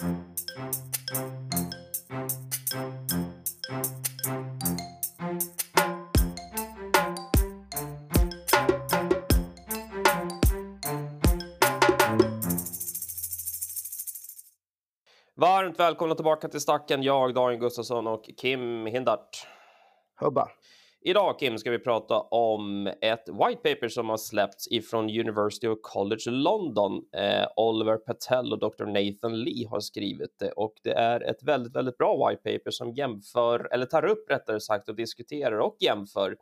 Varmt välkomna tillbaka till Stacken. Jag, Daniel Gustafsson och Kim Hindart. Hubba. Idag Kim ska vi prata om ett white paper som har släppts ifrån University of College London. Eh, Oliver Patel och Dr. Nathan Lee har skrivit det och det är ett väldigt, väldigt bra white paper som jämför eller tar upp rättare sagt och diskuterar och jämför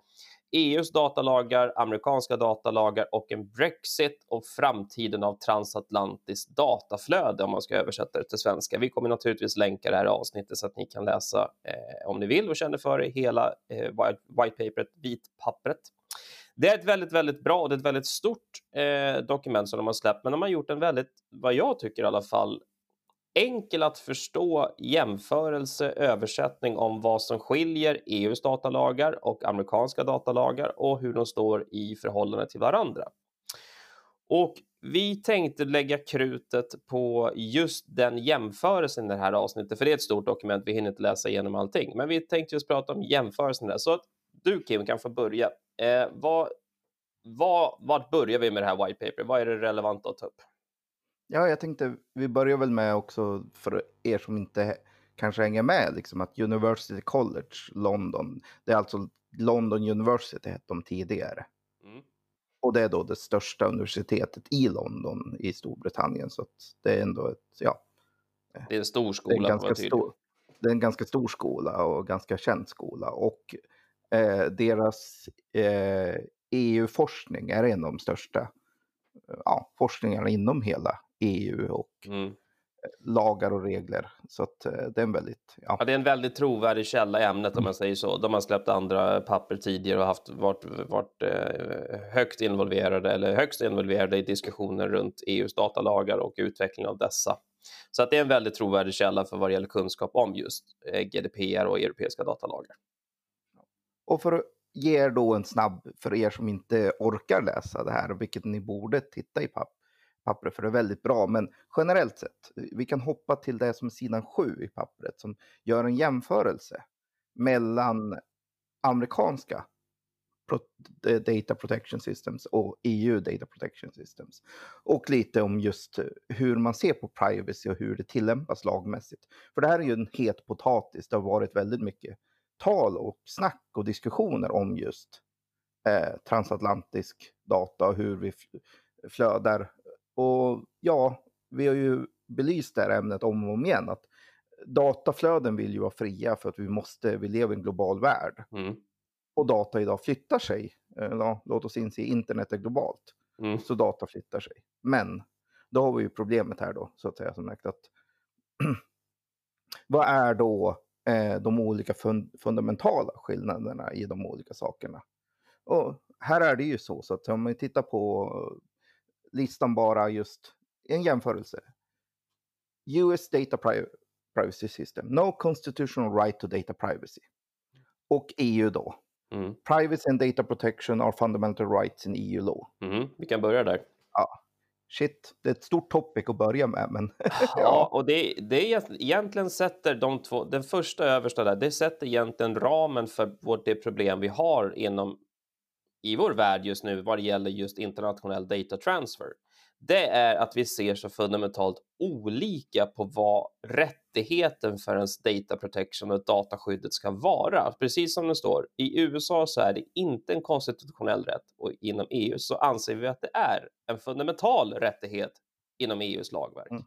EUs datalagar, amerikanska datalagar och en Brexit och framtiden av transatlantiskt dataflöde om man ska översätta det till svenska. Vi kommer naturligtvis länka det här avsnittet så att ni kan läsa eh, om ni vill och känner för det hela eh, white paperet, vitpappret. Det är ett väldigt, väldigt bra och det är ett väldigt stort eh, dokument som de har släppt, men de har gjort en väldigt, vad jag tycker i alla fall, enkel att förstå jämförelse, översättning om vad som skiljer EUs datalagar och amerikanska datalagar och hur de står i förhållande till varandra. Och vi tänkte lägga krutet på just den jämförelsen i det här avsnittet, för det är ett stort dokument, vi hinner inte läsa igenom allting, men vi tänkte just prata om jämförelsen där. Så att du Kim kan få börja. Eh, vad, vad, vart börjar vi med det här white paper? Vad är det relevant att ta upp? Ja, jag tänkte vi börjar väl med också för er som inte kanske hänger med, liksom att University College London, det är alltså London University hette de tidigare. Mm. Och det är då det största universitetet i London i Storbritannien, så det är ändå ett, ja. Det är en stor skola. Det är en ganska, stor, det är en ganska stor skola och ganska känd skola och eh, deras eh, EU-forskning är en av de största ja, forskningarna inom hela EU och mm. lagar och regler. Så att eh, det är en väldigt... Ja. ja. det är en väldigt trovärdig källa i ämnet om man säger så. De har släppt andra papper tidigare och haft, varit, varit eh, högt involverade eller högst involverade i diskussioner runt EUs datalagar och utveckling av dessa. Så att det är en väldigt trovärdig källa för vad det gäller kunskap om just eh, GDPR och europeiska datalagar. Och för att ge er då en snabb, för er som inte orkar läsa det här, vilket ni borde titta i papp, pappret för det är väldigt bra. Men generellt sett, vi kan hoppa till det som är sidan 7 i pappret som gör en jämförelse mellan amerikanska Data Protection Systems och EU Data Protection Systems. Och lite om just hur man ser på privacy och hur det tillämpas lagmässigt. För det här är ju en het potatis. Det har varit väldigt mycket tal och snack och diskussioner om just eh, transatlantisk data och hur vi flödar och ja, vi har ju belyst det här ämnet om och om igen. Att dataflöden vill ju vara fria för att vi måste, vi lever i en global värld. Mm. Och data idag flyttar sig. Eh, ja, låt oss inse, internet är globalt. Mm. Så data flyttar sig. Men då har vi ju problemet här då, så att säga, som sagt att vad är då eh, de olika fund fundamentala skillnaderna i de olika sakerna? Och här är det ju så, så att om man tittar på listan bara just en jämförelse. US Data Privacy System, No Constitutional Right to Data Privacy. Och EU då. Mm. Privacy and Data Protection are fundamental rights in EU law. Mm. Vi kan börja där. Ja. Shit, det är ett stort topic att börja med. Men ja. och det, det är egentligen sätter de två, den första översta där, det sätter egentligen ramen för vårt, det problem vi har inom i vår värld just nu vad det gäller just internationell data transfer, det är att vi ser så fundamentalt olika på vad rättigheten för ens data protection och dataskyddet ska vara. Precis som det står, i USA så är det inte en konstitutionell rätt och inom EU så anser vi att det är en fundamental rättighet inom EUs lagverk. Mm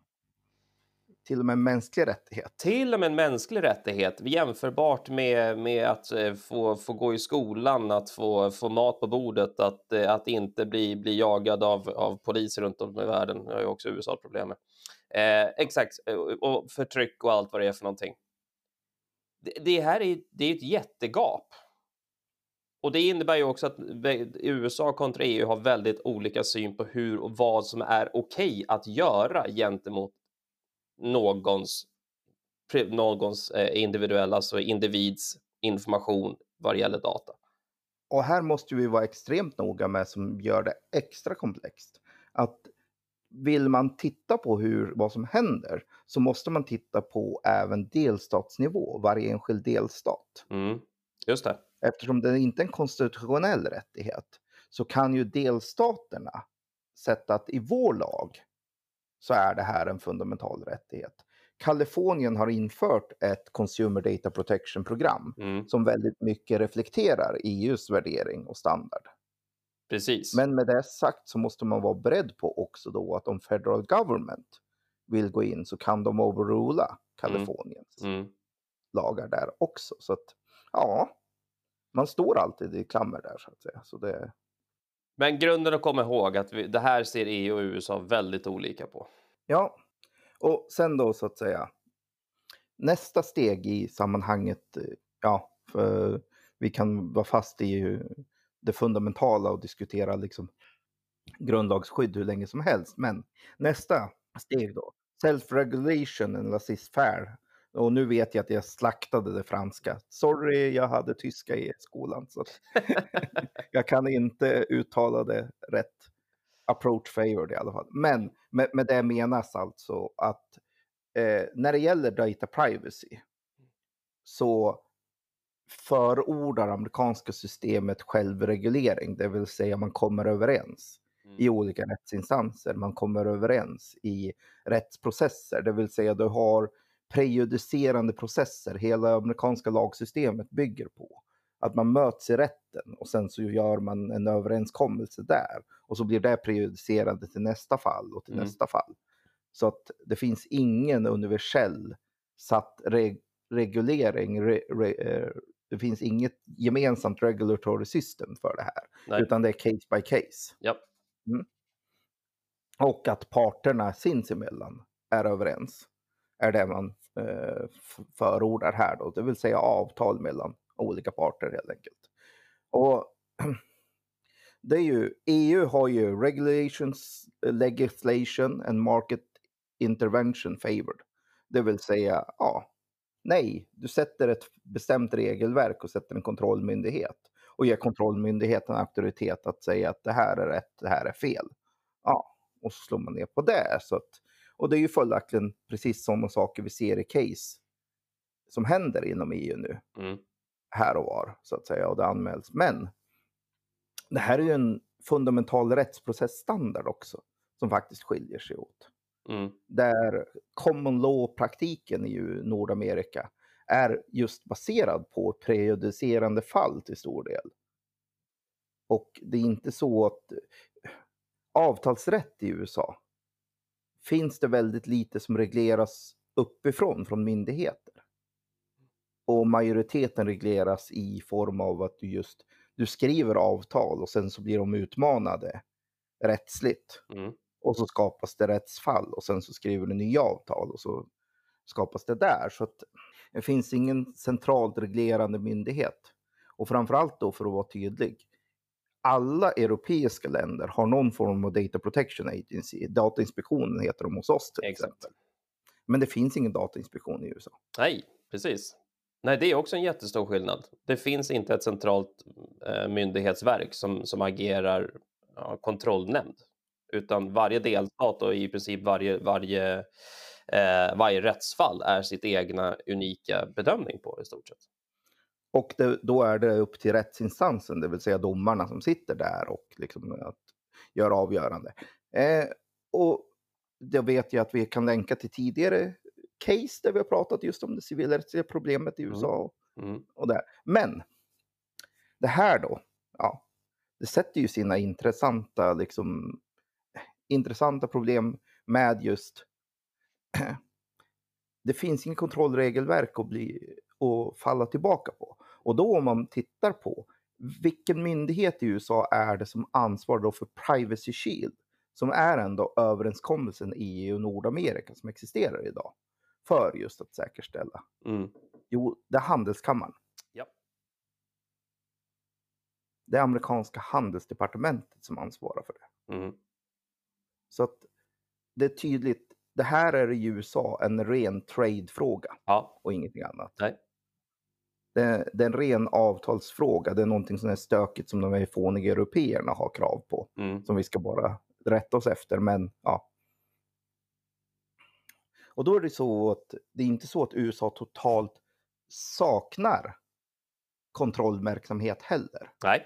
till och med en mänsklig rättighet. Till och med en mänsklig rättighet, jämförbart med, med att eh, få, få gå i skolan, att få, få mat på bordet, att, eh, att inte bli, bli jagad av, av poliser runt om i världen. Det har ju också USA problem med. Eh, exakt, eh, och förtryck och allt vad det är för någonting. Det, det här är, det är ett jättegap. Och det innebär ju också att USA kontra EU har väldigt olika syn på hur och vad som är okej okay att göra gentemot någons, någons eh, individuella, alltså individs information vad det gäller data. Och här måste vi vara extremt noga med som gör det extra komplext. Att vill man titta på hur, vad som händer så måste man titta på även delstatsnivå, varje enskild delstat. Mm. Just det. Eftersom det inte är en konstitutionell rättighet så kan ju delstaterna sätta att i vår lag så är det här en fundamental rättighet. Kalifornien har infört ett Consumer Data Protection-program Mm. som väldigt mycket reflekterar EUs värdering och standard. Precis. Men med det sagt så måste man vara beredd på också då att om federal government vill gå in så kan de overrula Kaliforniens Mm. lagar där också. Så att ja, man står alltid i klammer där så att säga. Så det, men grunden att komma ihåg att vi, det här ser EU och USA väldigt olika på. ja, och sen då så att säga. Nästa steg i sammanhanget, ja, för vi kan vara fast i det fundamentala och diskutera liksom grundlagsskydd hur länge som helst. Men nästa steg då, self-regulation and laissez-faire. Och nu vet jag att jag slaktade det franska. Sorry, jag hade tyska i skolan. Så jag kan inte uttala det rätt. Approach favored i alla fall. Men med, med det menas alltså att eh, när det gäller data privacy så förordar amerikanska systemet självreglering, det vill säga man kommer överens i Mm. olika rättsinstanser, man kommer överens i rättsprocesser, det vill säga du har prejudicerande processer, hela amerikanska lagsystemet bygger på att man möts i rätten och sen så gör man en överenskommelse där och så blir det prejudicerande till nästa fall och till Mm. nästa fall. Så att det finns ingen universell satt reg reglering, re re eh, det finns inget gemensamt regulatory system för det här, Nej. utan det är case by case. Ja. Och att parterna sinsemellan är överens är det man Eh, förordar här då, det vill säga avtal mellan olika parter helt enkelt. Och det är ju, EU har ju regulations, legislation and market intervention favored. Det vill säga, ja, nej, du sätter ett bestämt regelverk och sätter en kontrollmyndighet och ger kontrollmyndigheten auktoritet att säga att det här är rätt, det här är fel. Ja, och så slår man ner på det. Så att, och det är ju följaktligen precis sådana saker vi ser i case som händer inom EU nu, Mm. här och var, så att säga, och det anmäls. Men det här är ju en fundamental rättsprocessstandard också, som faktiskt skiljer sig åt. Mm. Där common law-praktiken i Nordamerika är just baserad på prejudicerande fall till stor del. Och det är inte så att avtalsrätt i USA finns det väldigt lite som regleras uppifrån från myndigheter. Och majoriteten regleras i form av att du just du skriver avtal och sen så blir de utmanade rättsligt. Mm. Och så skapas det rättsfall och sen så skriver du nya avtal och så skapas det där. Så att det finns ingen centralt reglerande myndighet. Och framförallt då för att vara tydlig. Alla europeiska länder har någon form av Data Protection Agency. Datainspektionen heter de hos oss till exempel. Exakt. Men det finns ingen datainspektion i USA. Nej, precis. Nej, det är också en jättestor skillnad. Det finns inte ett centralt eh, myndighetsverk som, som agerar ja, kontrollnämnd, utan varje delstat och i princip varje, varje, eh, varje rättsfall är sitt egna unika bedömning på i stort sett. Och det, då är det upp till rättsinstansen, det vill säga domarna som sitter där och liksom att göra avgörande. Eh, och det vet jag att vi kan länka till tidigare case där vi har pratat just om det civilrättsliga problemet i Mm. USA Mm. och där. Men det här då, ja, det sätter ju sina intressanta, liksom, intressanta problem med just det finns ingen kontrollregelverk att, bli, att falla tillbaka på. Och då om man tittar på vilken myndighet i USA är det som ansvarar då för Privacy Shield, som är ändå överenskommelsen i EU och Nordamerika som existerar idag, för just att säkerställa. Mm. Jo, det är handelskammaren. Ja. Det är amerikanska handelsdepartementet som ansvarar för det. Mm. Så att det är tydligt, det här är i USA en ren trade-fråga Ja, och ingenting annat. nej. Det är, det är en ren avtalsfråga. Det är någonting som är stökigt som de här fåniga européerna har krav på. Mm. Som vi ska bara rätta oss efter. Men ja. Och då är det så att det är inte så att USA totalt saknar kontrollverksamhet heller. Nej.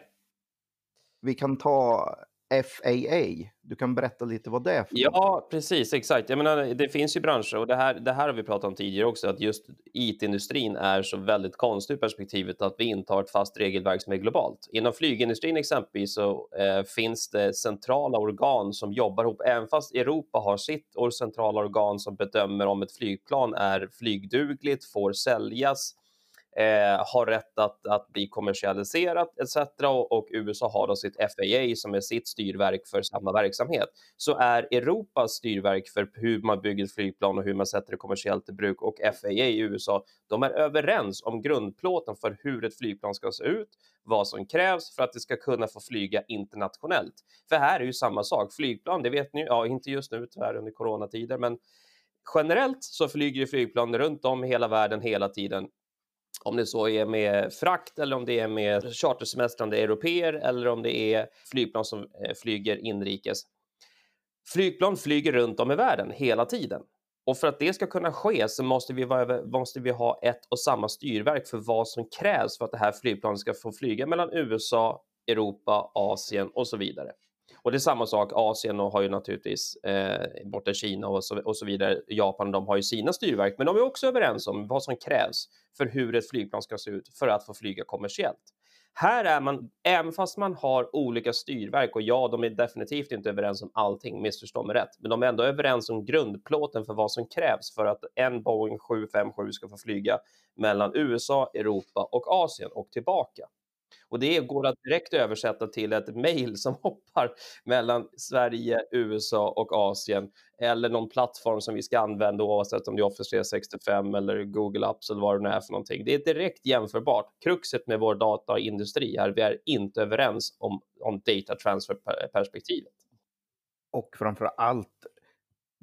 Vi kan ta FAA. Du kan berätta lite vad det är för Ja, precis, exakt. Jag menar, det finns ju branscher och det här, det här har vi pratat om tidigare också, att just IT-industrin är så väldigt konstig ur perspektivet att vi inte har ett fast regelverk som är globalt. Inom flygindustrin exempelvis så eh, finns det centrala organ som jobbar ihop, även fast Europa har sitt och centrala organ som bedömer om ett flygplan är flygdugligt, får säljas, eh, har rätt att, att bli kommersialiserat etc. Och, och, USA har då sitt FAA som är sitt styrverk för samma verksamhet. Så är Europas styrverk för hur man bygger flygplan och hur man sätter det kommersiellt i bruk och FAA i USA, de är överens om grundplåten för hur ett flygplan ska se ut, vad som krävs för att det ska kunna få flyga internationellt. För här är ju samma sak, flygplan, det vet ni, ja inte just nu tyvärr under coronatider, men generellt så flyger flygplan runt om i hela världen hela tiden om det så är med frakt eller om det är med chartersemestrande europeer eller om det är flygplan som eh, flyger inrikes. Flygplan flyger runt om i världen hela tiden. Och för att det ska kunna ske så måste vi, vara, måste vi ha ett och samma styrverk för vad som krävs för att det här flygplanet ska få flyga mellan USA, Europa, Asien och så vidare. Och det är samma sak, Asien har ju naturligtvis eh, borta Kina och så, och så vidare, Japan, de har ju sina styrverk, men de är också överens om vad som krävs för hur ett flygplan ska se ut för att få flyga kommersiellt. Här är man, även fast man har olika styrverk och ja, de är definitivt inte överens om allting, missförstå mig rätt, men de är ändå överens om grundplåten för vad som krävs för att en Boeing 757 ska få flyga mellan USA, Europa och Asien och tillbaka. Och det går att direkt översätta till ett mejl som hoppar mellan Sverige, USA och Asien eller någon plattform som vi ska använda oavsett om det är Office 365 eller Google Apps eller vad det nu är för någonting. Det är direkt jämförbart. Kruxet med vår dataindustri är att vi är inte överens om, om data transfer perspektivet. Och framför allt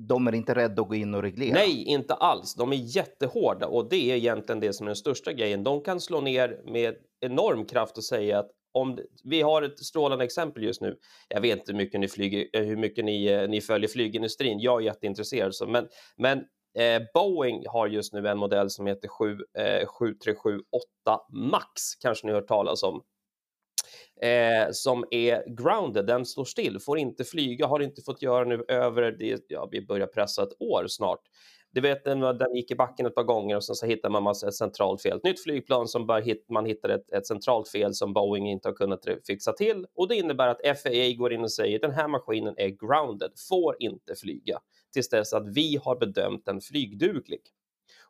de är inte rädda att gå in och reglera. Nej, inte alls. De är jättehårda och det är egentligen det som är den största grejen. De kan slå ner med enorm kraft och säga att om vi har ett strålande exempel just nu. Jag vet inte hur mycket ni, flyger, eh, hur mycket ni, eh, ni följer flygindustrin. Jag är jätteintresserad, så, men, men eh, Boeing har just nu en modell som heter 7, eh, 7378 Max, kanske ni har hört talas om eh, som är grounded, den står still, får inte flyga, har inte fått göra nu över, det, ja, vi börjar pressa ett år snart. Du vet, den, den gick i backen ett par gånger och sen så hittar man massa, ett centralt fel. Ett nytt flygplan som bara hit, man hittar ett, ett centralt fel som Boeing inte har kunnat fixa till och det innebär att FAA går in och säger den här maskinen är grounded, får inte flyga tills dess att vi har bedömt den flygduglig.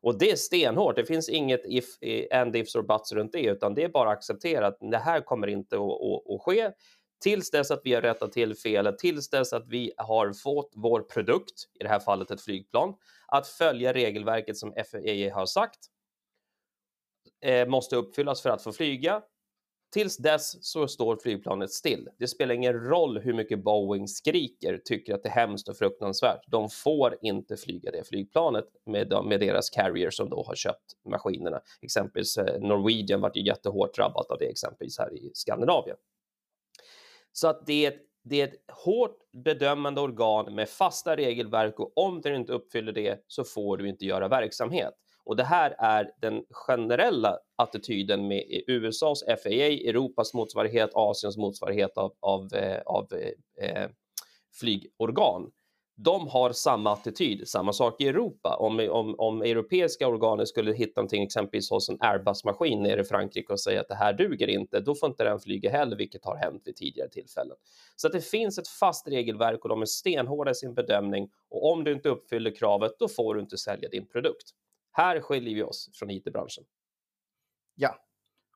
Och det är stenhårt. Det finns inget if, and ifs or buts runt det, utan det är bara att acceptera att det här kommer inte att, att, att ske tills dess att vi har rättat till felet, tills dess att vi har fått vår produkt, i det här fallet ett flygplan, att följa regelverket som FAA har sagt eh, måste uppfyllas för att få flyga Tills dess så står flygplanet still. Det spelar ingen roll hur mycket Boeing skriker, tycker att det är hemskt och fruktansvärt. De får inte flyga det flygplanet med, med deras carrier som då har köpt maskinerna. Exempelvis eh, Norwegian vart ju jättehårt drabbat av det exempelvis här i Skandinavien. Så att det är ett det är ett hårt bedömande organ med fasta regelverk och om du inte uppfyller det så får du inte göra verksamhet. Och det här är den generella attityden med USAs FAA, Europas motsvarighet, Asiens motsvarighet av, av, eh, av eh, eh, flygorgan. De har samma attityd, samma sak i Europa. Om, om, om europeiska organ skulle hitta någonting, exempelvis hos en Airbus-maskin nere i Frankrike och säga att det här duger inte, då får inte den flyga heller, vilket har hänt vid tidigare tillfällen. Så att det finns ett fast regelverk och de är stenhårda i sin bedömning och om du inte uppfyller kravet, då får du inte sälja din produkt. Här skiljer vi oss från IT-branschen. Ja,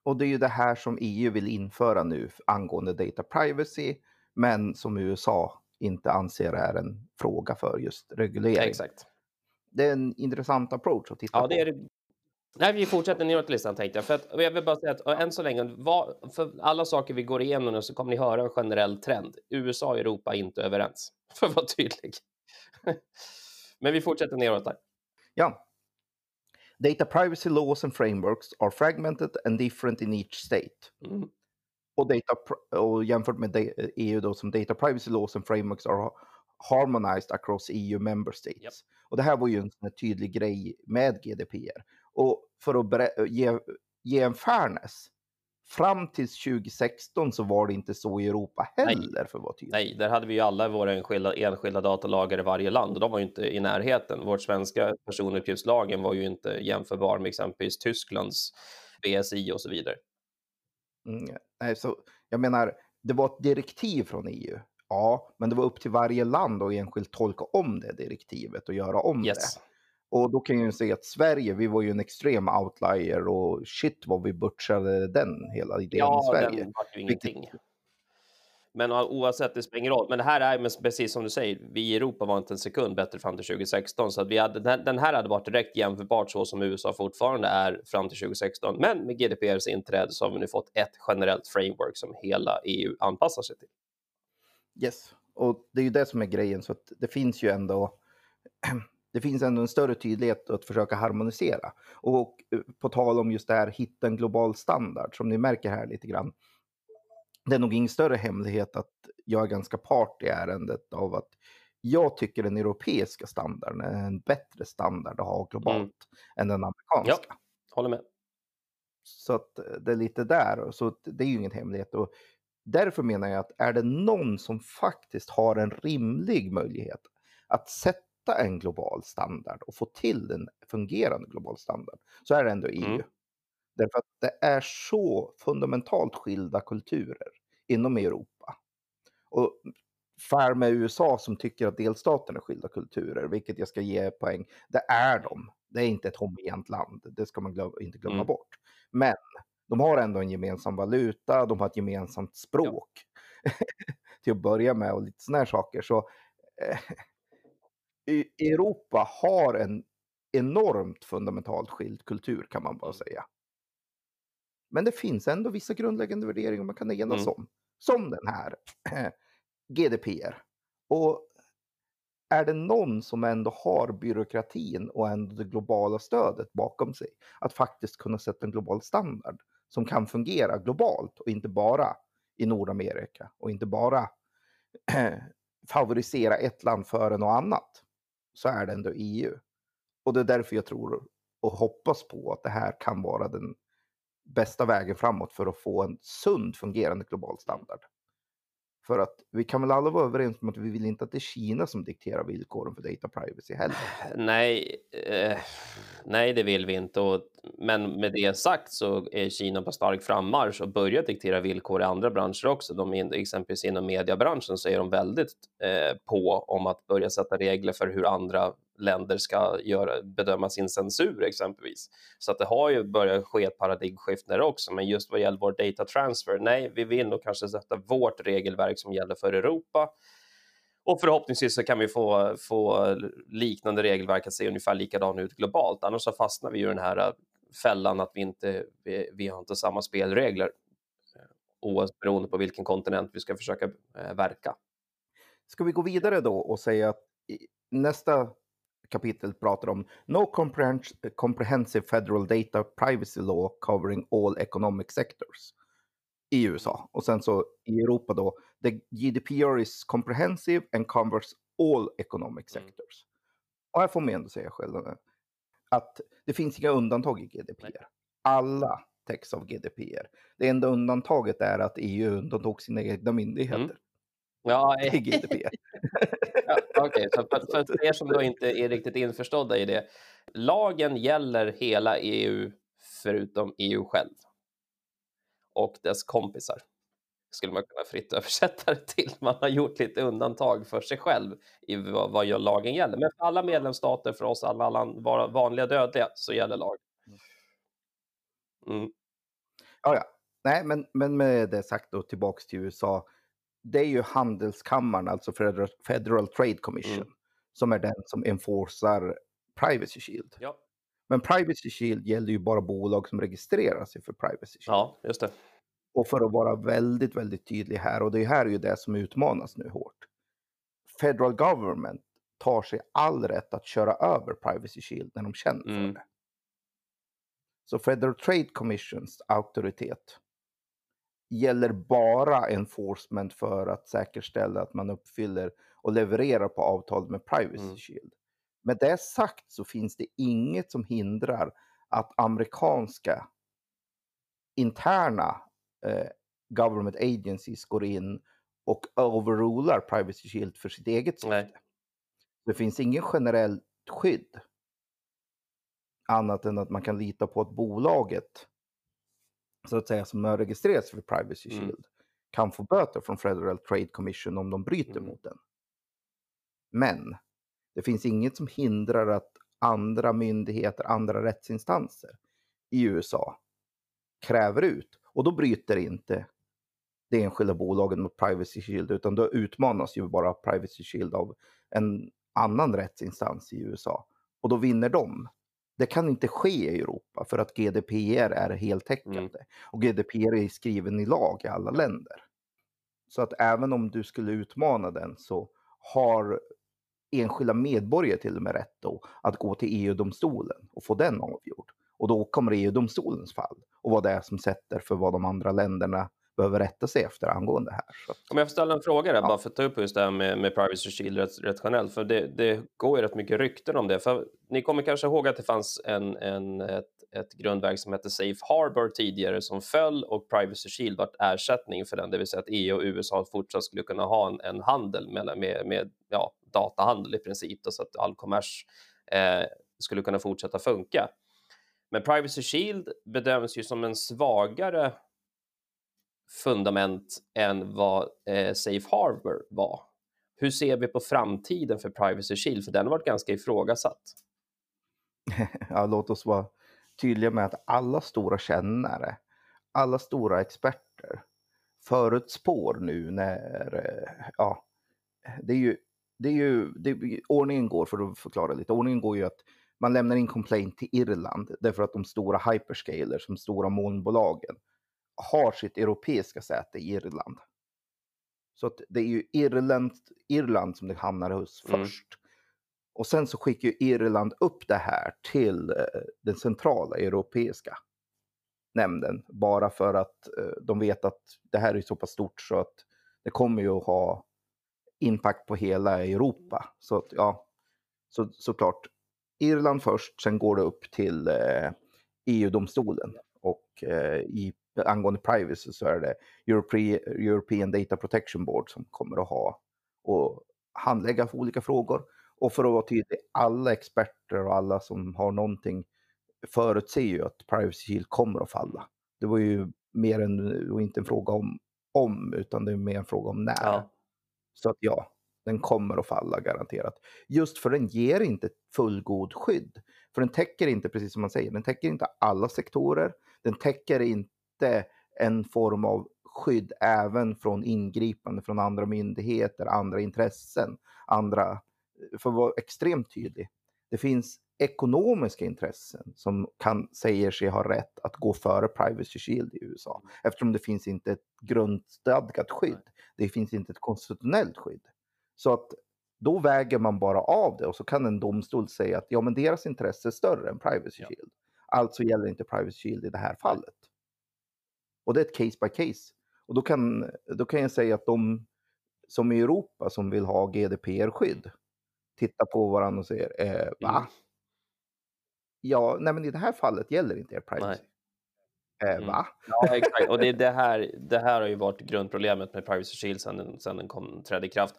och det är ju det här som EU vill införa nu angående data privacy, men som USA inte anser är en fråga för just reglering. exakt. Det är en intressant approach att titta ja, på. Det är det. Nej, vi fortsätter neråt listan tänkte jag. För att, jag vill bara säga att än så länge, vad, för alla saker vi går igenom nu så kommer ni höra en generell trend. USA och Europa är inte överens, för att vara tydlig. Men vi fortsätter neråt där. Ja, Data privacy laws and frameworks are fragmented and different in each state. Mm. Och, data, och jämfört med EU då som data privacy laws and frameworks are harmonized across EU member states. Japp. Och det här var ju en sån tydlig grej med GDPR. Och för att ge, ge en fairness, fram till 2016 så var det inte så i Europa Nej. heller för att vara tydlig. Nej, där hade vi ju alla våra enskilda, enskilda datalagar i varje land och de var ju inte i närheten. Vårt svenska personuppgiftslagen var ju inte jämförbar med exempelvis Tysklands BSI och så vidare. Mm, nej, så jag menar, det var ett direktiv från EU. Ja, men det var upp till varje land att enskilt tolka om det direktivet och göra om Yes. det. Och då kan jag ju säga att Sverige, vi var ju en extrem outlier och shit vad vi butchade den hela idén Ja, i Sverige. den vart ju Vilket- ingenting. Men oavsett, det spelar ingen roll. Men det här är men precis som du säger, vi i Europa var inte en sekund bättre fram till 2016. Så att vi hade, den- den här hade varit direkt jämförbart så som USA fortfarande är fram till 2016. Men med GDPRs inträde så har vi nu fått ett generellt framework som hela EU anpassar sig till. Yes, och det är ju det som är grejen. Så att det finns ju ändå det finns ändå en större tydlighet att försöka harmonisera. Och eh, på tal om just det här, hitta en global standard, som ni märker här lite grann. Det är nog ingen större hemlighet att jag är ganska part i ärendet av att jag tycker den europeiska standarden är en bättre standard att ha globalt Mm. än den amerikanska. Håller med. Så att eh, det är lite där. Så det är ju ingen hemlighet. Och därför menar jag att är det någon som faktiskt har en rimlig möjlighet att sätta en global standard och få till en fungerande global standard så är det ändå EU. Mm. Därför att det är så fundamentalt skilda kulturer inom Europa. Och för med USA som tycker att delstaterna är skilda kulturer, vilket jag ska ge poäng, det är de. Det är inte ett homogent land, det ska man glöm, inte glömma Mm. bort. Men de har ändå en gemensam valuta, de har ett gemensamt språk. Till att börja med och lite sådana här saker. Så eh, Europa har en enormt fundamentalt skild kultur kan man bara Mm. säga. Men det finns ändå vissa grundläggande värderingar man kan enas Mm. om. Som den här GDPR. Och är det någon som ändå har byråkratin och ändå det globala stödet bakom sig att faktiskt kunna sätta en global standard som kan fungera globalt och inte bara i Nordamerika och inte bara favorisera ett land före något annat så är det ändå EU. Och det är därför jag tror och hoppas på att det här kan vara den bästa vägen framåt för att få en sund fungerande global standard. För att vi kan väl alla vara överens om att vi vill inte att det är Kina som dikterar villkoren för data privacy heller. Nej, eh, nej, det vill vi inte. Och, men med det sagt så är Kina på stark frammarsch och börjar diktera villkor i andra branscher också. De, exempelvis inom mediebranschen så är de väldigt eh, på om att börja sätta regler för hur andra länder ska göra, bedöma sin censur exempelvis. Så att det har ju börjat ske ett paradigmskifte där också. Men just vad gäller vår data transfer, nej, vi vill nog kanske sätta vårt regelverk som gäller för Europa och förhoppningsvis så kan vi få, få liknande regelverk att se ungefär likadan ut globalt. Annars så fastnar vi i den här äh, fällan att vi inte vi, vi har inte samma spelregler eh, oavsett beroende på vilken kontinent vi ska försöka eh, verka. Ska vi gå vidare då och säga att nästa kapitel pratar om No comprehens- Comprehensive Federal Data Privacy Law covering all economic sectors i USA. Och sen så i Europa då, the GDPR is comprehensive and covers all economic Mm. sectors. Och här får man ändå säga själv att det finns inga undantag i GDPR. Alla täcks av GDPR. Det enda undantaget är att EU undantog sina egna myndigheter Mm. Ja, i GDPR. Ja, Okej, så för, för, er som då inte är riktigt införstådda i det. Lagen gäller hela EU förutom EU själv. Och dess kompisar. Skulle man kunna fritt översätta det till. Man har gjort lite undantag för sig själv i vad, vad gör lagen gäller. Men för alla medlemsstater, för oss alla, alla va- vanliga dödliga, så gäller lagen. Mm. Ja, ja. Nej, men, men med det sagt då tillbaks till USA. Det är ju handelskammaren, alltså Federal, Federal Trade Commission, Mm. som är den som enforcar Privacy Shield. Ja. Men Privacy Shield gäller ju bara bolag som registrerar sig för Privacy Shield. ja, just det. Och för att vara väldigt, väldigt tydlig här, och det här är ju det som utmanas nu hårt. Federal Government tar sig all rätt att köra över Privacy Shield när de känner för Mm. det. Så Federal Trade Commissions auktoritet gäller bara enforcement för att säkerställa att man uppfyller och levererar på avtalet med Privacy Mm. Shield. Med det sagt så finns det inget som hindrar att amerikanska interna eh, government agencies går in och overrular Privacy Shield för sitt eget syfte. Nej. Det finns ingen generellt skydd. Annat än att man kan lita på att bolaget, så att säga, som har registrerats för Privacy Mm. Shield, kan få böter från Federal Trade Commission om de bryter Mm. mot den. Men det finns inget som hindrar att andra myndigheter, andra rättsinstanser i USA kräver ut. Och då bryter inte det enskilda bolaget mot Privacy Shield, utan då utmanas ju bara Privacy Shield av en annan rättsinstans i USA. Och då vinner de. Det kan inte ske i Europa för att GDPR är heltäckande. Mm. Och GDPR är skriven i lag i alla länder. Så att även om du skulle utmana den så har enskilda medborgare till och med rätt då att gå till EU-domstolen och få den avgjord. Och då kommer EU-domstolens fall och vad det är som sätter för vad de andra länderna behöver rätta sig efter angående här. Så Om jag får ställa en fråga där, Ja. bara för att ta upp just det här med, med Privacy Shield rätt, rätt generellt, för det, det går ju rätt mycket rykten om det. För ni kommer kanske ihåg att det fanns en, en, ett, ett grundverk som hette Safe Harbor tidigare som föll och Privacy Shield vart ersättning för den, det vill säga att EU och USA fortsatt skulle kunna ha en, en handel med, med, med ja, datahandel i princip, då, så att all kommers eh, skulle kunna fortsätta funka. Men Privacy Shield bedöms ju som en svagare fundament än vad eh, Safe Harbor var. Hur ser vi på framtiden för Privacy Shield? För den har varit ganska ifrågasatt. ja, låt oss vara tydliga med att alla stora kännare, alla stora experter förutspår nu när, eh, ja, det är ju, det är ju, det, ordningen går, för att förklara lite, ordningen går ju att man lämnar in complaint till Irland därför att de stora hyperscalers, de stora molnbolagen, har sitt europeiska säte i Irland. Så att det är ju Irland, Irland som det hamnar hos Mm. först. Och sen så skickar ju Irland upp det här till eh, den centrala europeiska nämnden. Bara för att eh, de vet att det här är så pass stort så att det kommer ju att ha impact på hela Europa. Så att, ja, så, såklart. Irland först, sen går det upp till eh, EU-domstolen. Och eh, i, angående privacy så är det Europe, European Data Protection Board som kommer att ha och handlägga för olika frågor. Och för att vara tydlig, alla experter och alla som har någonting förutser ju att Privacy Shield kommer att falla. Det var ju mer än, var inte en fråga om om, utan det är mer en fråga om när. Ja. Så att ja, den kommer att falla garanterat. Just för den ger inte fullgod skydd. För den täcker inte, precis som man säger, den täcker inte alla sektorer. Den täcker inte en form av skydd även från ingripande från andra myndigheter, andra intressen, andra, för att vara extremt tydlig. Det finns ekonomiska intressen som kan, säger sig ha rätt att gå före Privacy Shield i USA. Eftersom det finns inte ett grundstadgat skydd. Det finns inte ett konstitutionellt skydd. Så att då väger man bara av det och så kan en domstol säga att ja, men deras intresse är större än Privacy Ja. Shield. Alltså gäller inte Privacy Shield i det här fallet. Och det är ett case by case. Och då kan, då kan jag säga att de som i Europa som vill ha GDPR-skydd tittar på varandra och säger eh, va? Mm. Ja, nej men i det här fallet gäller inte er privacy. Eh, Mm. Va? Ja, exakt. Och det, det, här, det här har ju varit grundproblemet med Privacy Shield sedan sedan den kom, trädde i kraft.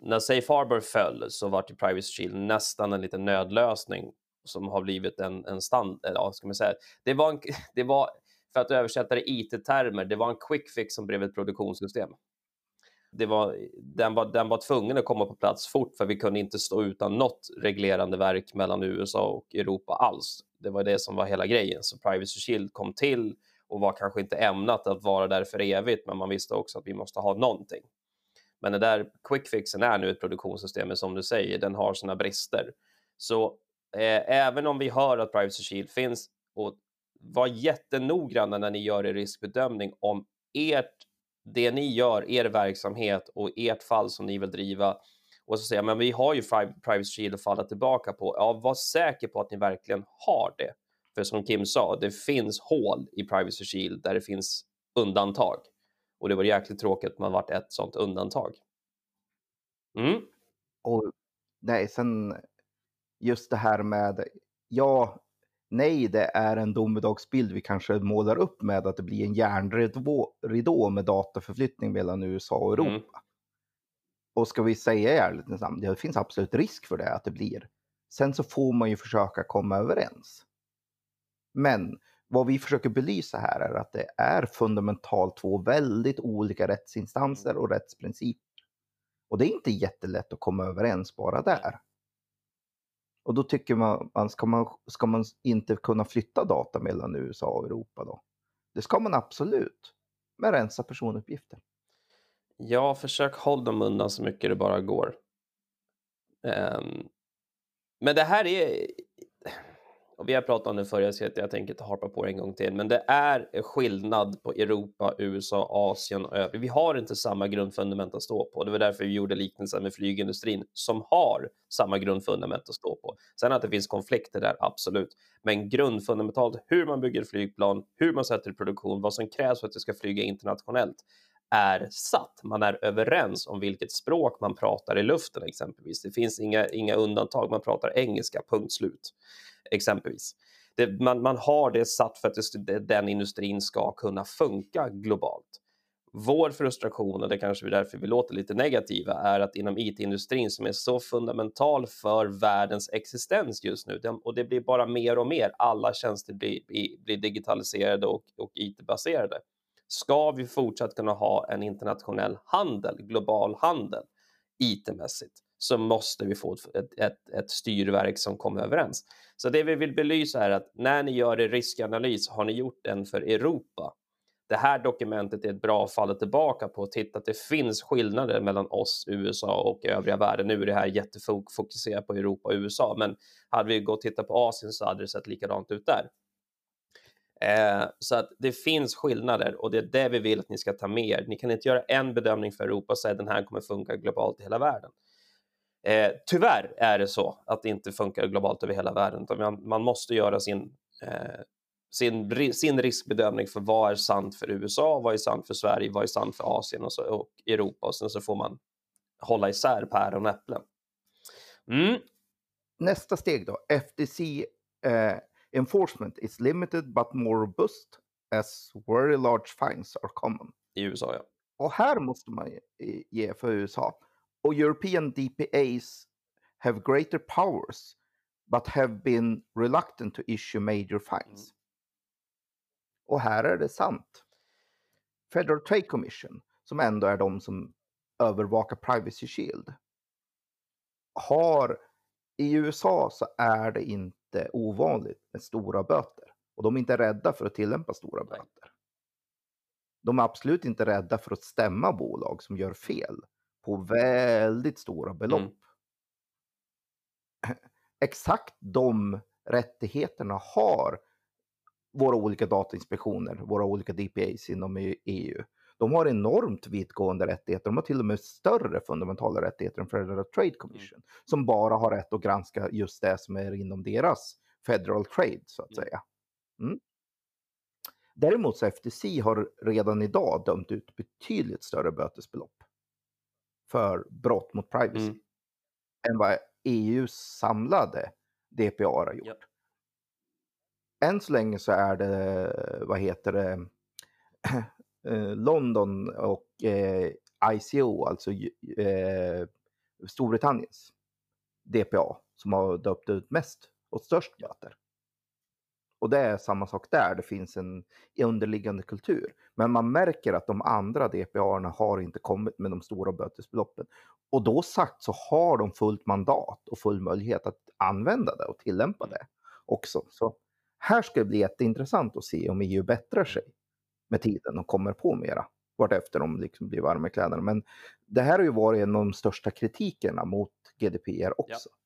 När Safe Harbor föll så var ju Privacy Shield nästan en liten nödlösning som har blivit en, en stand... eller Ja, ska man säga. Det var, en, det var, för att översätta det i IT-termer, det var en quick fix som blev ett produktionssystem. Det var, den, var, den var tvungen att komma på plats fort för vi kunde inte stå utan något reglerande verk mellan USA och Europa alls. Det var det som var hela grejen. Så Privacy Shield kom till och var kanske inte ämnat att vara där för evigt, men man visste också att vi måste ha någonting. Men den där quick fixen är nu ett produktionssystem, men som du säger, den har sina brister. Så eh, även om vi hör att Privacy Shield finns, och var jättenoggranna när ni gör er riskbedömning om ert, det ni gör, er verksamhet och ert fall som ni vill driva. Och så säger men vi har ju Private Privacy Shield att falla tillbaka på. Ja, var säker på att ni verkligen har det. För som Kim sa, det finns hål i Privacy Shield där det finns undantag. Och det var jäkligt tråkigt att man varit ett sånt undantag. Mm. Och nej, sen just det här med, ja, nej, det är en domedagsbild vi kanske målar upp med att det blir en järnridå med dataförflyttning mellan USA och Europa. Mm. Och ska vi säga i ärlighetens namn, det finns absolut risk för det, att det blir. Sen så får man ju försöka komma överens. Men vad vi försöker belysa här är att det är fundamentalt två väldigt olika rättsinstanser och rättsprinciper. Och det är inte jättelätt att komma överens bara där. Och då tycker man, man, ska, man ska man inte kunna flytta data mellan USA och Europa då? Det ska man absolut, men rensa personuppgifter. Ja, försök hålla dem undan så mycket det bara går. Um, men det här är och vi har pratat om det förr, så jag tänker inte harpa på det en gång till, men det är skillnad på Europa, USA, Asien och övriga. Vi har inte samma grundfundament att stå på. Det var därför vi gjorde liknelsen med flygindustrin som har samma grundfundament att stå på. Sen att det finns konflikter där, absolut, men grundfundamentalt hur man bygger flygplan, hur man sätter i produktion, vad som krävs för att det ska flyga internationellt är satt. Man är överens om vilket språk man pratar i luften exempelvis. Det finns inga, inga undantag. Man pratar engelska, punkt slut exempelvis. Det, man, man har det satt för att det, den industrin ska kunna funka globalt. Vår frustration, och det kanske är därför vi låter lite negativa, är att inom IT-industrin som är så fundamental för världens existens just nu, och det blir bara mer och mer, alla tjänster blir, blir digitaliserade och, och IT-baserade. Ska vi fortsatt kunna ha en internationell handel, global handel, IT-mässigt, så måste vi få ett, ett, ett styrverk som kommer överens. Så det vi vill belysa är att när ni gör er riskanalys, har ni gjort den för Europa? Det här dokumentet är ett bra fall att tillbaka på och titta att det finns skillnader mellan oss, USA och övriga världen. Nu är det här jättefokuserat på Europa och USA, men hade vi gått och tittat på Asien så hade det sett likadant ut där. Eh, så att det finns skillnader och det är det vi vill att ni ska ta med er. Ni kan inte göra en bedömning för Europa och säga att den här kommer funka globalt i hela världen. Eh, tyvärr är det så att det inte funkar globalt över hela världen, man, man måste göra sin, eh, sin, sin riskbedömning för vad är sant för USA, vad är sant för Sverige, vad är sant för Asien och, så, och Europa och sen så får man hålla isär päron och äpplen. Mm. Nästa steg då, FTC eh, enforcement is limited but more robust as very large fines are common. I USA ja. Och här måste man ge för USA. Och European DPAs have greater powers but have been reluctant to issue major fines. Mm. Och här är det sant. Federal Trade Commission, som ändå är de som övervakar Privacy Shield, har i USA så är det inte ovanligt med stora böter. Och de är inte rädda för att tillämpa stora böter. De är absolut inte rädda för att stämma bolag som gör fel på väldigt stora belopp. Mm. Exakt de rättigheterna har våra olika datainspektioner, våra olika DPAs inom EU. De har enormt vittgående rättigheter. De har till och med större fundamentala rättigheter än Federal Trade Commission mm. som bara har rätt att granska just det som är inom deras Federal Trade så att mm. säga. Mm. Däremot så FTC har redan idag dömt ut betydligt större bötesbelopp för brott mot privacy mm. än vad EUs samlade DPA har gjort. Yep. Än så länge så är det, vad heter det, eh, London och eh, ICO, alltså eh, Storbritanniens DPA, som har döpt ut mest och störst böter. Och det är samma sak där, det finns en underliggande kultur. Men man märker att de andra DPA har inte kommit med de stora bötesbeloppen. Och då sagt så har de fullt mandat och full möjlighet att använda det och tillämpa det också. Så här ska det bli jätteintressant att se om EU bättrar sig med tiden och kommer på mera vartefter de liksom blir varma i kläderna. Men det här har ju varit en av de största kritikerna mot GDPR också. Ja.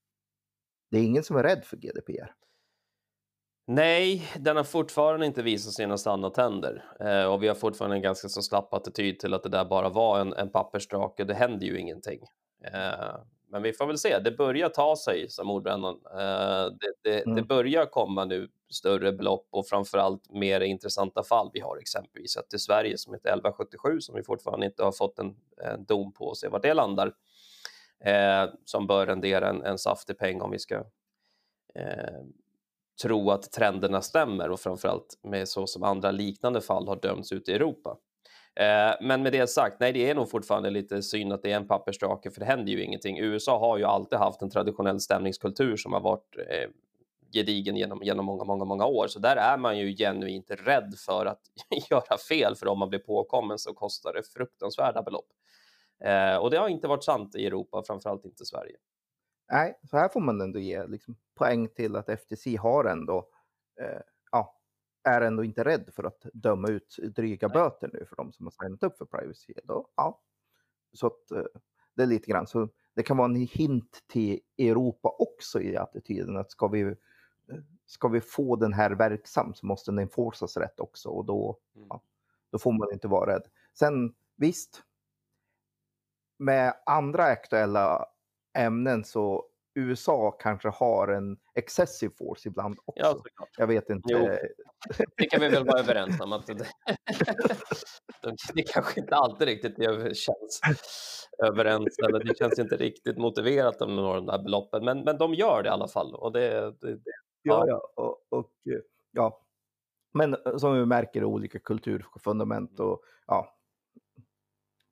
Det är ingen som är rädd för GDPR. Nej, den har fortfarande inte visat sina sanna tänder eh, och vi har fortfarande en ganska så slapp attityd till att det där bara var en, en pappersdrake. Det händer ju ingenting. Eh, men vi får väl se. Det börjar ta sig, som ordbrännan. Eh, det, det, mm. det, börjar komma nu större belopp och framförallt mer intressanta fall. Vi har exempelvis ett i Sverige som heter 1177 som vi fortfarande inte har fått en, en dom på och se var det landar. eh, som bör rendera en, en saftig peng om vi ska eh, tro att trenderna stämmer och framförallt med så som andra liknande fall har dömts ute i Europa. Eh, men med det sagt, nej, det är nog fortfarande lite synd att det är en pappersdrake, för det händer ju ingenting. USA har ju alltid haft en traditionell stämningskultur som har varit eh, gedigen genom, genom många, många, många år. Så där är man ju genuint rädd för att göra fel, för om man blir påkommen så kostar det fruktansvärda belopp. Eh, och det har inte varit sant i Europa, framförallt inte Sverige. Nej, så här får man ändå ge liksom, poäng till att FTC har ändå, eh, ja, är ändå inte rädd för att döma ut dryga Nej. böter nu för de som har signat upp för privacy. Då, ja. Så att, eh, det är lite grann, så det kan vara en hint till Europa också i attityden att ska vi, ska vi få den här verksam så måste den enforcas rätt också och då, mm. ja, då får man inte vara rädd. Sen visst, med andra aktuella ämnen så USA kanske har en excessive force ibland också. Ja, jag vet inte. Jo, det kan vi väl vara överens om. Att det, det kanske inte alltid riktigt känns överens, eller det känns inte riktigt motiverat om några av de där beloppen, men, men de gör det i alla fall. Och det, det, det ja. ja, ja. Och, och, ja. Men som vi märker olika kulturfundament och ja,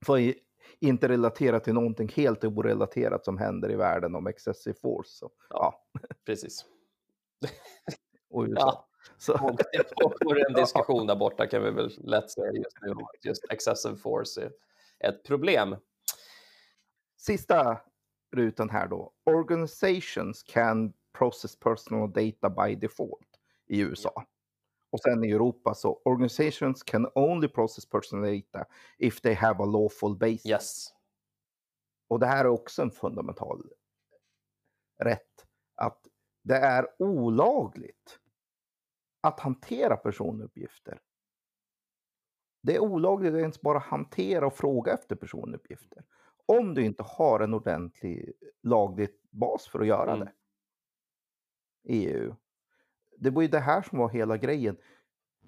för inte relatera till någonting helt orelaterat som händer i världen om excessive force. Så, ja, ja. precis. och USA. Ja. Så. Och det pågår en diskussion där borta kan vi väl lätt säga just nu att just excessive force är ett problem. Sista rutan här då. Organizations can process personal data by default i USA. Och sen i Europa så organizations can only process personal data if they have a lawful basis. Yes. Och det här är också en fundamental rätt. Att det är olagligt att hantera personuppgifter. Det är olagligt att ens bara hantera och fråga efter personuppgifter. Om du inte har en ordentlig laglig bas för att göra mm. det. EU det var ju det här som var hela grejen.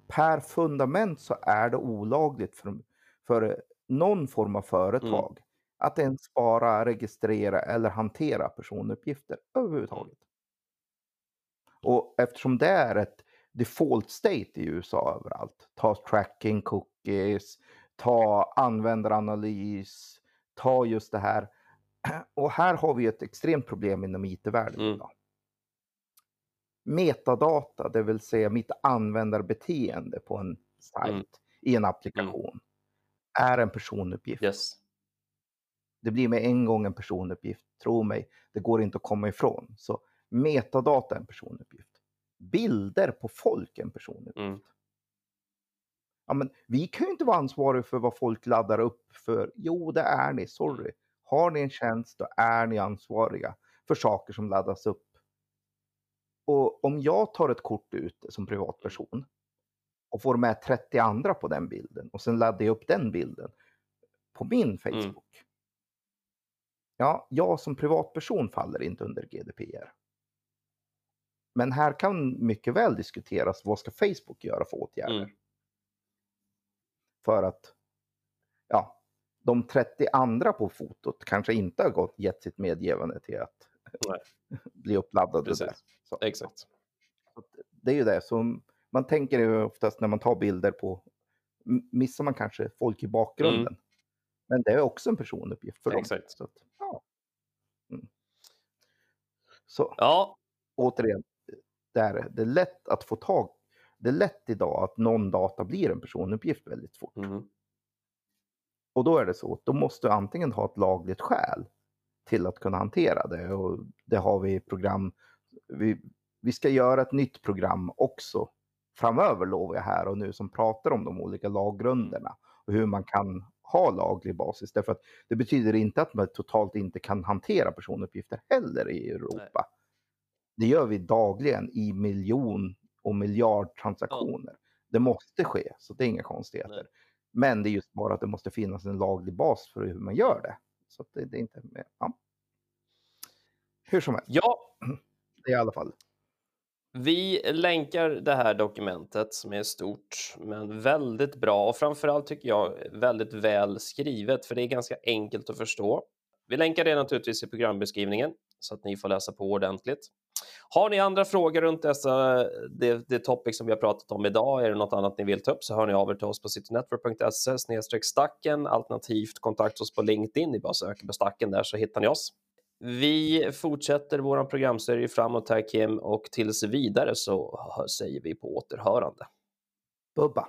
Per fundament så är det olagligt för, för någon form av företag mm. att ens bara registrera eller hantera personuppgifter överhuvudtaget. Och eftersom det är ett default state i USA överallt, ta tracking, cookies, ta användaranalys, ta just det här. Och här har vi ett extremt problem inom IT-världen mm. idag metadata, det vill säga mitt användarbeteende på en sajt mm. i en mm. applikation, mm. är en personuppgift. Yes. Det blir med en gång en personuppgift, tro mig, det går inte att komma ifrån. Så metadata är en personuppgift. Bilder på folk är en personuppgift. Mm. Ja, men vi kan ju inte vara ansvariga för vad folk laddar upp för. Jo, det är ni, sorry. Har ni en tjänst, då är ni ansvariga för saker som laddas upp och om jag tar ett kort ut som privatperson och får med 30 andra på den bilden och sen laddar jag upp den bilden på min mm. Facebook. Mm. Ja, jag som privatperson faller inte under GDPR. Men här kan mycket väl diskuteras vad ska Facebook göra för åtgärder? Mm. För att ja, de 30 andra på fotot kanske inte har gått, gett sitt medgivande till att bli uppladdade. Precis. Så. Exakt. det är ju det som man tänker ju oftast när man tar bilder på, missar man kanske folk i bakgrunden. Mm. Men det är också en personuppgift för dem. Exakt. Så, att, ja. Mm. så ja. återigen, det är, det är lätt att få tag det är lätt idag att någon data blir en personuppgift väldigt fort. Mm. Och då är det så att då måste du antingen ha ett lagligt skäl till att kunna hantera det. Och det har vi program. Vi, vi ska göra ett nytt program också framöver lovar jag här och nu som pratar om de olika laggrunderna och hur man kan ha laglig basis. Därför att det betyder inte att man totalt inte kan hantera personuppgifter heller i Europa. Nej. Det gör vi dagligen i miljon och miljardtransaktioner. Ja. Det måste ske, så det är inga konstigheter. Nej. Men det är just bara att det måste finnas en laglig bas för hur man gör det. Så det, det, är inte med. Ja. Hur som helst. Ja. I alla fall. Vi länkar det här dokumentet som är stort men väldigt bra och framförallt tycker jag väldigt väl skrivet för det är ganska enkelt att förstå. Vi länkar det naturligtvis i programbeskrivningen så att ni får läsa på ordentligt. Har ni andra frågor runt dessa, det, det topic som vi har pratat om idag, är det något annat ni vill ta upp så hör ni av er till oss på citynetwork.se stacken alternativt kontakta oss på LinkedIn. Ni bara söker på stacken där så hittar ni oss. Vi fortsätter vår programserie framåt här Kim och tills vidare så säger vi på återhörande. Bubba.